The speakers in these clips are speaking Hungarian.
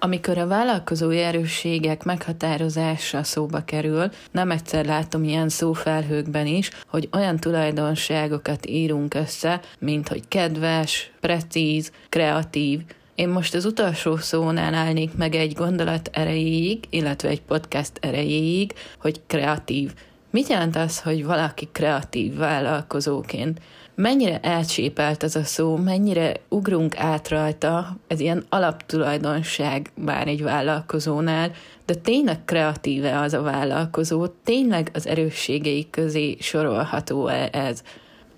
Amikor a vállalkozói erősségek meghatározása szóba kerül, nem egyszer látom ilyen szófelhőkben is, hogy olyan tulajdonságokat írunk össze, mint hogy kedves, precíz, kreatív, én most az utolsó szónál állnék meg egy gondolat erejéig, illetve egy podcast erejéig, hogy kreatív. Mit jelent az, hogy valaki kreatív vállalkozóként? Mennyire elcsépelt ez a szó, mennyire ugrunk át rajta, ez ilyen alaptulajdonság bár egy vállalkozónál, de tényleg kreatíve az a vállalkozó, tényleg az erősségei közé sorolható -e ez.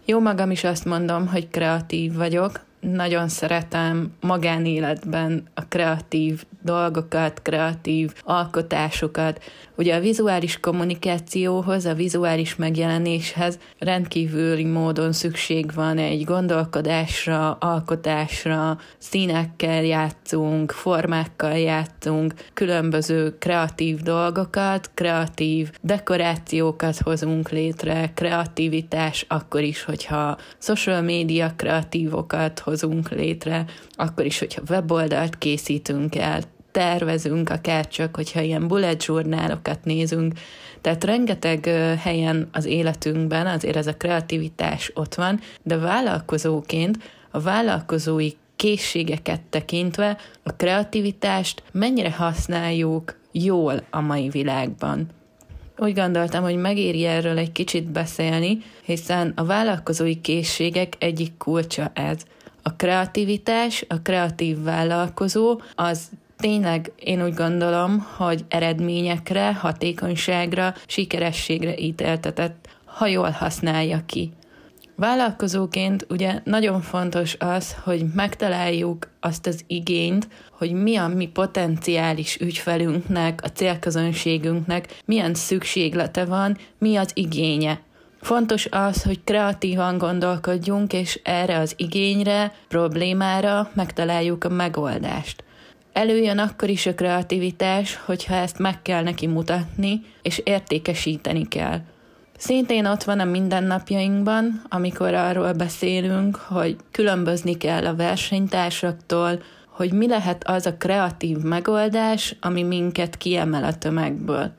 Jó magam is azt mondom, hogy kreatív vagyok, nagyon szeretem magánéletben a kreatív dolgokat, kreatív alkotásokat. Ugye a vizuális kommunikációhoz, a vizuális megjelenéshez rendkívüli módon szükség van egy gondolkodásra, alkotásra, színekkel játszunk, formákkal játszunk, különböző kreatív dolgokat, kreatív dekorációkat hozunk létre, kreativitás akkor is, hogyha social média kreatívokat hozunk létre, akkor is, hogyha weboldalt készítünk el, tervezünk, akár csak, hogyha ilyen bullet journalokat nézünk, tehát rengeteg helyen az életünkben azért ez a kreativitás ott van, de vállalkozóként a vállalkozói készségeket tekintve a kreativitást mennyire használjuk jól a mai világban. Úgy gondoltam, hogy megéri erről egy kicsit beszélni, hiszen a vállalkozói készségek egyik kulcsa ez. A kreativitás, a kreatív vállalkozó az tényleg én úgy gondolom, hogy eredményekre, hatékonyságra, sikerességre ítéltetett, ha jól használja ki. Vállalkozóként ugye nagyon fontos az, hogy megtaláljuk azt az igényt, hogy mi a mi potenciális ügyfelünknek, a célközönségünknek milyen szükséglete van, mi az igénye. Fontos az, hogy kreatívan gondolkodjunk, és erre az igényre, problémára megtaláljuk a megoldást. Előjön akkor is a kreativitás, hogyha ezt meg kell neki mutatni, és értékesíteni kell. Szintén ott van a mindennapjainkban, amikor arról beszélünk, hogy különbözni kell a versenytársaktól, hogy mi lehet az a kreatív megoldás, ami minket kiemel a tömegből.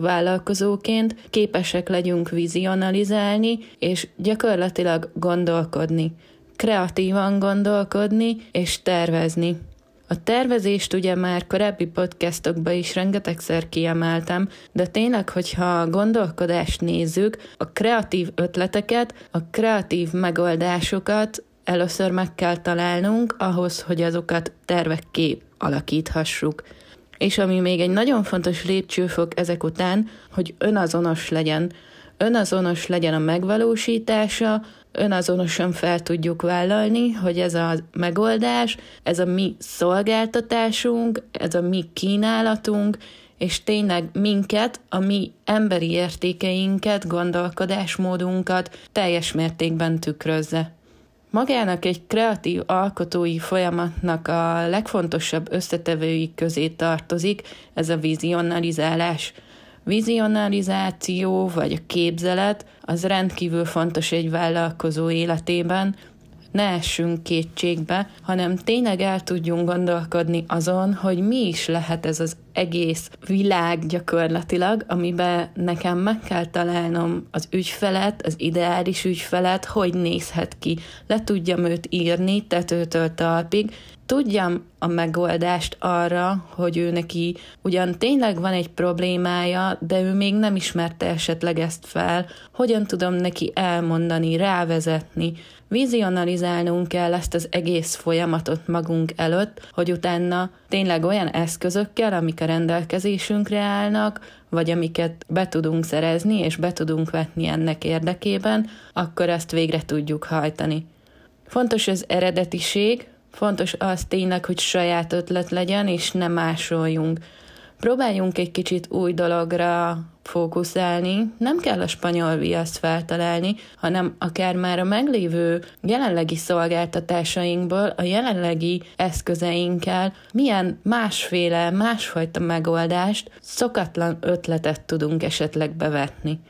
Vállalkozóként képesek legyünk vizionalizálni, és gyakorlatilag gondolkodni, kreatívan gondolkodni és tervezni. A tervezést ugye már korábbi podcastokban is rengetegszer kiemeltem, de tényleg, hogyha a gondolkodást nézzük, a kreatív ötleteket, a kreatív megoldásokat először meg kell találnunk ahhoz, hogy azokat tervekké alakíthassuk. És ami még egy nagyon fontos lépcsőfok ezek után, hogy önazonos legyen. Önazonos legyen a megvalósítása, önazonosan fel tudjuk vállalni, hogy ez a megoldás, ez a mi szolgáltatásunk, ez a mi kínálatunk, és tényleg minket, a mi emberi értékeinket, gondolkodásmódunkat teljes mértékben tükrözze. Magának egy kreatív alkotói folyamatnak a legfontosabb összetevői közé tartozik ez a vizionalizálás – vizionalizáció vagy a képzelet az rendkívül fontos egy vállalkozó életében, ne essünk kétségbe, hanem tényleg el tudjunk gondolkodni azon, hogy mi is lehet ez az egész világ gyakorlatilag, amiben nekem meg kell találnom az ügyfelet, az ideális ügyfelet, hogy nézhet ki. Le tudjam őt írni tetőtől talpig, tudjam a megoldást arra, hogy ő neki ugyan tényleg van egy problémája, de ő még nem ismerte esetleg ezt fel, hogyan tudom neki elmondani, rávezetni, vizionalizálnunk kell ezt az egész folyamatot magunk előtt, hogy utána tényleg olyan eszközökkel, amik a rendelkezésünkre állnak, vagy amiket be tudunk szerezni, és be tudunk vetni ennek érdekében, akkor ezt végre tudjuk hajtani. Fontos az eredetiség, Fontos az tényleg, hogy saját ötlet legyen, és ne másoljunk. Próbáljunk egy kicsit új dologra fókuszálni, nem kell a spanyol viaszt feltalálni, hanem akár már a meglévő jelenlegi szolgáltatásainkból, a jelenlegi eszközeinkkel milyen másféle, másfajta megoldást, szokatlan ötletet tudunk esetleg bevetni.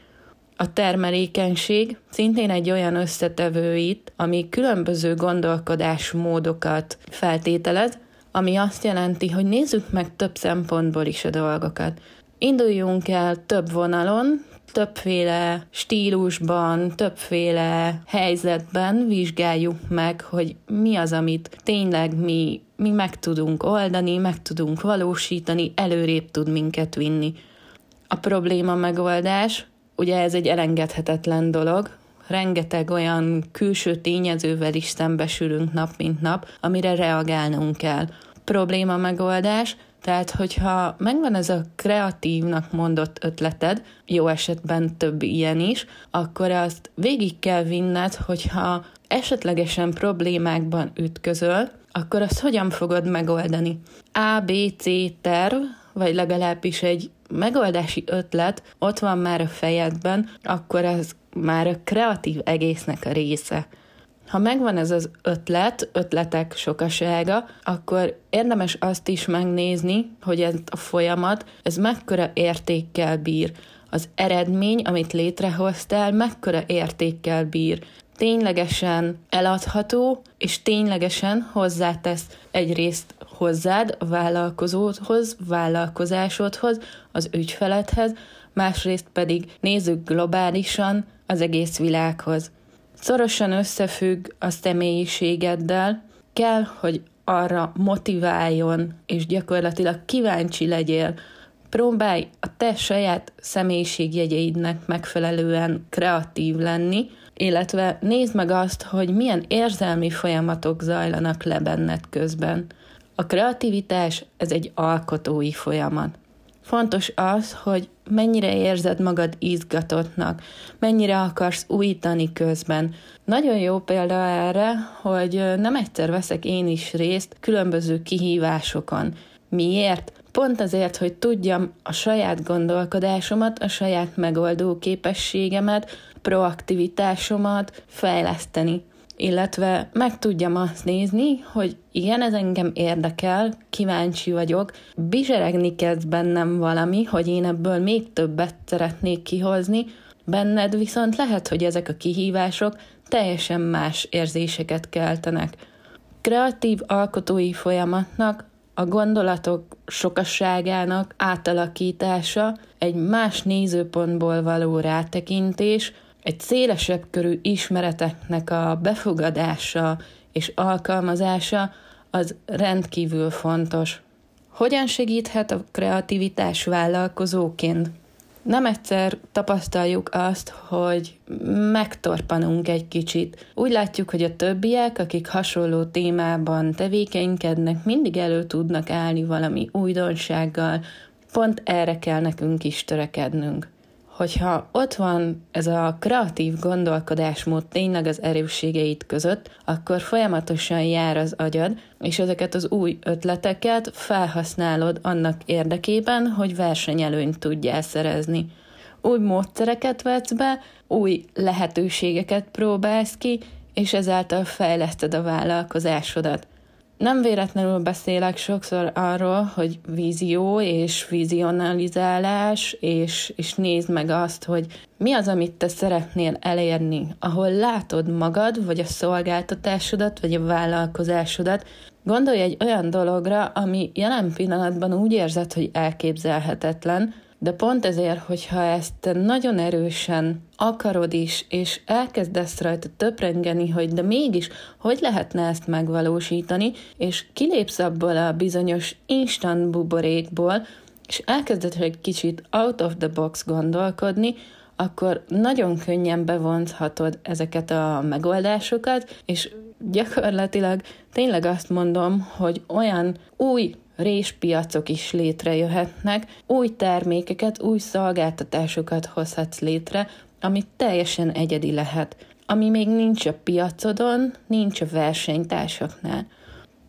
A termelékenység szintén egy olyan összetevő itt, ami különböző gondolkodásmódokat feltételez, ami azt jelenti, hogy nézzük meg több szempontból is a dolgokat. Induljunk el több vonalon, többféle stílusban, többféle helyzetben vizsgáljuk meg, hogy mi az, amit tényleg mi, mi meg tudunk oldani, meg tudunk valósítani, előrébb tud minket vinni. A probléma megoldás, ugye ez egy elengedhetetlen dolog, rengeteg olyan külső tényezővel is szembesülünk nap mint nap, amire reagálnunk kell. Probléma megoldás, tehát, hogyha megvan ez a kreatívnak mondott ötleted, jó esetben több ilyen is, akkor azt végig kell vinned, hogyha esetlegesen problémákban ütközöl, akkor azt hogyan fogod megoldani? A, B, C terv, vagy legalábbis egy megoldási ötlet ott van már a fejedben, akkor az már a kreatív egésznek a része. Ha megvan ez az ötlet, ötletek sokasága, akkor érdemes azt is megnézni, hogy ez a folyamat, ez mekkora értékkel bír. Az eredmény, amit létrehoztál, mekkora értékkel bír. Ténylegesen eladható, és ténylegesen hozzátesz egyrészt hozzád, a vállalkozódhoz, vállalkozásodhoz, az ügyfeledhez, másrészt pedig nézzük globálisan az egész világhoz. Szorosan összefügg a személyiségeddel, kell, hogy arra motiváljon, és gyakorlatilag kíváncsi legyél, próbálj a te saját személyiségjegyeidnek megfelelően kreatív lenni, illetve nézd meg azt, hogy milyen érzelmi folyamatok zajlanak le benned közben. A kreativitás ez egy alkotói folyamat. Fontos az, hogy mennyire érzed magad izgatottnak, mennyire akarsz újítani közben. Nagyon jó példa erre, hogy nem egyszer veszek én is részt különböző kihívásokon. Miért? Pont azért, hogy tudjam a saját gondolkodásomat, a saját megoldó képességemet, proaktivitásomat fejleszteni illetve meg tudjam azt nézni, hogy igen, ez engem érdekel, kíváncsi vagyok, bizseregni kezd bennem valami, hogy én ebből még többet szeretnék kihozni, benned viszont lehet, hogy ezek a kihívások teljesen más érzéseket keltenek. Kreatív alkotói folyamatnak a gondolatok sokasságának átalakítása, egy más nézőpontból való rátekintés, egy szélesebb körű ismereteknek a befogadása és alkalmazása az rendkívül fontos. Hogyan segíthet a kreativitás vállalkozóként? Nem egyszer tapasztaljuk azt, hogy megtorpanunk egy kicsit. Úgy látjuk, hogy a többiek, akik hasonló témában tevékenykednek, mindig elő tudnak állni valami újdonsággal, pont erre kell nekünk is törekednünk hogyha ott van ez a kreatív gondolkodásmód tényleg az erősségeit között, akkor folyamatosan jár az agyad, és ezeket az új ötleteket felhasználod annak érdekében, hogy versenyelőnyt tudjál szerezni. Új módszereket vetsz be, új lehetőségeket próbálsz ki, és ezáltal fejleszted a vállalkozásodat. Nem véletlenül beszélek sokszor arról, hogy vízió és vizionalizálás, és, és nézd meg azt, hogy mi az, amit te szeretnél elérni, ahol látod magad, vagy a szolgáltatásodat, vagy a vállalkozásodat. Gondolj egy olyan dologra, ami jelen pillanatban úgy érzed, hogy elképzelhetetlen, de pont ezért, hogyha ezt nagyon erősen akarod is, és elkezdesz rajta töprengeni, hogy de mégis hogy lehetne ezt megvalósítani, és kilépsz abból a bizonyos instant buborékból, és elkezded egy kicsit out of the box gondolkodni, akkor nagyon könnyen bevonzhatod ezeket a megoldásokat, és gyakorlatilag tényleg azt mondom, hogy olyan új réspiacok is létrejöhetnek, új termékeket, új szolgáltatásokat hozhatsz létre, ami teljesen egyedi lehet, ami még nincs a piacodon, nincs a versenytársaknál.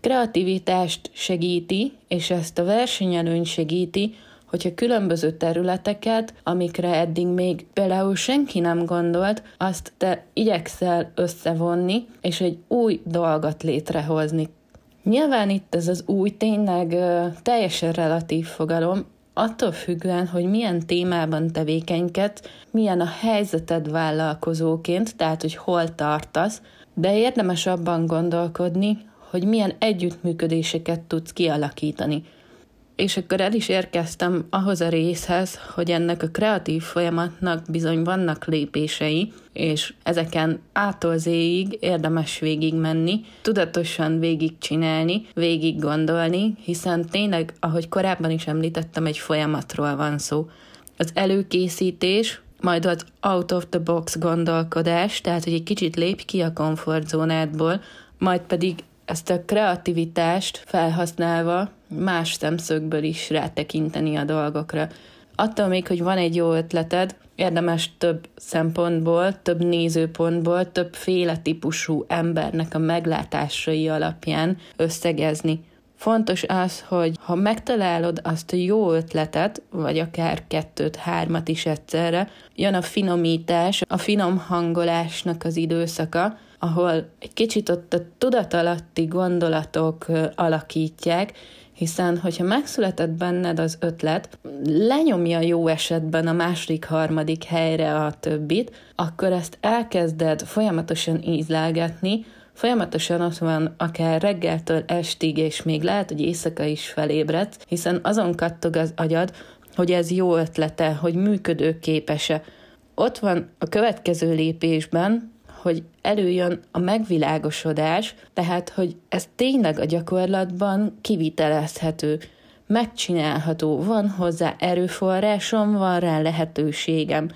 Kreativitást segíti, és ezt a versenyelőny segíti, hogyha különböző területeket, amikre eddig még például senki nem gondolt, azt te igyekszel összevonni, és egy új dolgot létrehozni. Nyilván itt ez az új tényleg teljesen relatív fogalom, attól függően, hogy milyen témában tevékenykedsz, milyen a helyzeted vállalkozóként, tehát hogy hol tartasz, de érdemes abban gondolkodni, hogy milyen együttműködéseket tudsz kialakítani. És akkor el is érkeztem ahhoz a részhez, hogy ennek a kreatív folyamatnak bizony vannak lépései, és ezeken ától zéig érdemes végigmenni, tudatosan végigcsinálni, végig gondolni, hiszen tényleg, ahogy korábban is említettem, egy folyamatról van szó. Az előkészítés, majd az out of the box gondolkodás, tehát hogy egy kicsit lépj ki a komfortzónádból, majd pedig ezt a kreativitást felhasználva más szemszögből is rátekinteni a dolgokra. Attól még, hogy van egy jó ötleted, érdemes több szempontból, több nézőpontból, többféle típusú embernek a meglátásai alapján összegezni. Fontos az, hogy ha megtalálod azt a jó ötletet, vagy akár kettőt, hármat is egyszerre, jön a finomítás, a finom hangolásnak az időszaka, ahol egy kicsit ott a tudatalatti gondolatok alakítják, hiszen hogyha megszületett benned az ötlet, lenyomja jó esetben a második, harmadik helyre a többit, akkor ezt elkezded folyamatosan ízlelgetni, Folyamatosan ott van akár reggeltől estig, és még lehet, hogy éjszaka is felébredsz, hiszen azon kattog az agyad, hogy ez jó ötlete, hogy működőképes-e. Ott van a következő lépésben, hogy előjön a megvilágosodás, tehát, hogy ez tényleg a gyakorlatban kivitelezhető, megcsinálható, van hozzá erőforrásom, van rá lehetőségem.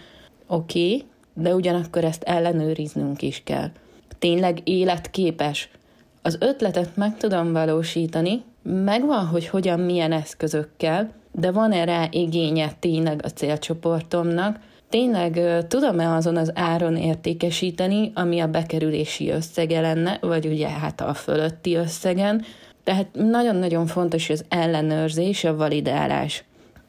Oké, okay, de ugyanakkor ezt ellenőriznünk is kell tényleg életképes. Az ötletet meg tudom valósítani, megvan, hogy hogyan, milyen eszközökkel, de van-e rá igénye tényleg a célcsoportomnak, tényleg tudom-e azon az áron értékesíteni, ami a bekerülési összege lenne, vagy ugye hát a fölötti összegen, tehát nagyon-nagyon fontos az ellenőrzés, a validálás.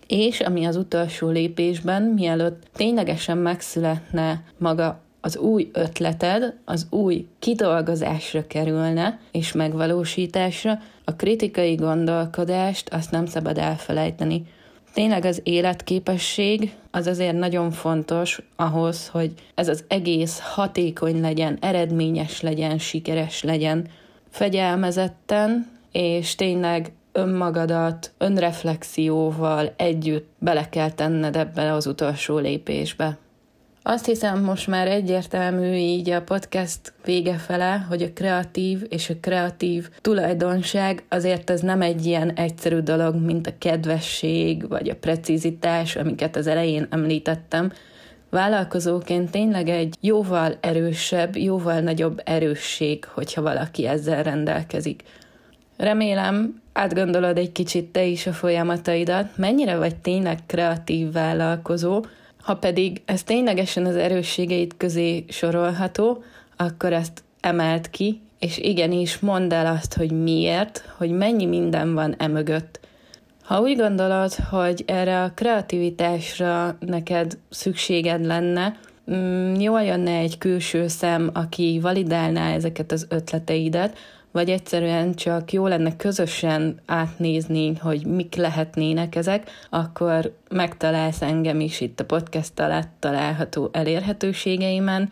És ami az utolsó lépésben, mielőtt ténylegesen megszületne maga az új ötleted az új kidolgozásra kerülne és megvalósításra, a kritikai gondolkodást azt nem szabad elfelejteni. Tényleg az életképesség az azért nagyon fontos ahhoz, hogy ez az egész hatékony legyen, eredményes legyen, sikeres legyen, fegyelmezetten, és tényleg önmagadat önreflexióval együtt bele kell tenned ebbe az utolsó lépésbe. Azt hiszem most már egyértelmű így a podcast vége fele, hogy a kreatív és a kreatív tulajdonság azért ez nem egy ilyen egyszerű dolog, mint a kedvesség vagy a precizitás, amiket az elején említettem. Vállalkozóként tényleg egy jóval erősebb, jóval nagyobb erősség, hogyha valaki ezzel rendelkezik. Remélem, átgondolod egy kicsit te is a folyamataidat, mennyire vagy tényleg kreatív vállalkozó, ha pedig ez ténylegesen az erősségeit közé sorolható, akkor ezt emelt ki, és igenis mondd el azt, hogy miért, hogy mennyi minden van emögött. Ha úgy gondolod, hogy erre a kreativitásra neked szükséged lenne, mm, jól jönne egy külső szem, aki validálná ezeket az ötleteidet, vagy egyszerűen csak jó lenne közösen átnézni, hogy mik lehetnének ezek, akkor megtalálsz engem is itt a podcast alatt található elérhetőségeimen.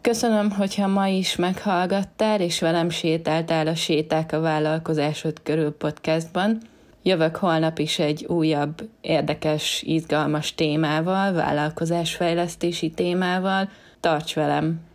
Köszönöm, hogyha ma is meghallgattál, és velem sétáltál a Séták a vállalkozásod körül podcastban. Jövök holnap is egy újabb, érdekes, izgalmas témával, vállalkozásfejlesztési témával. Tarts velem!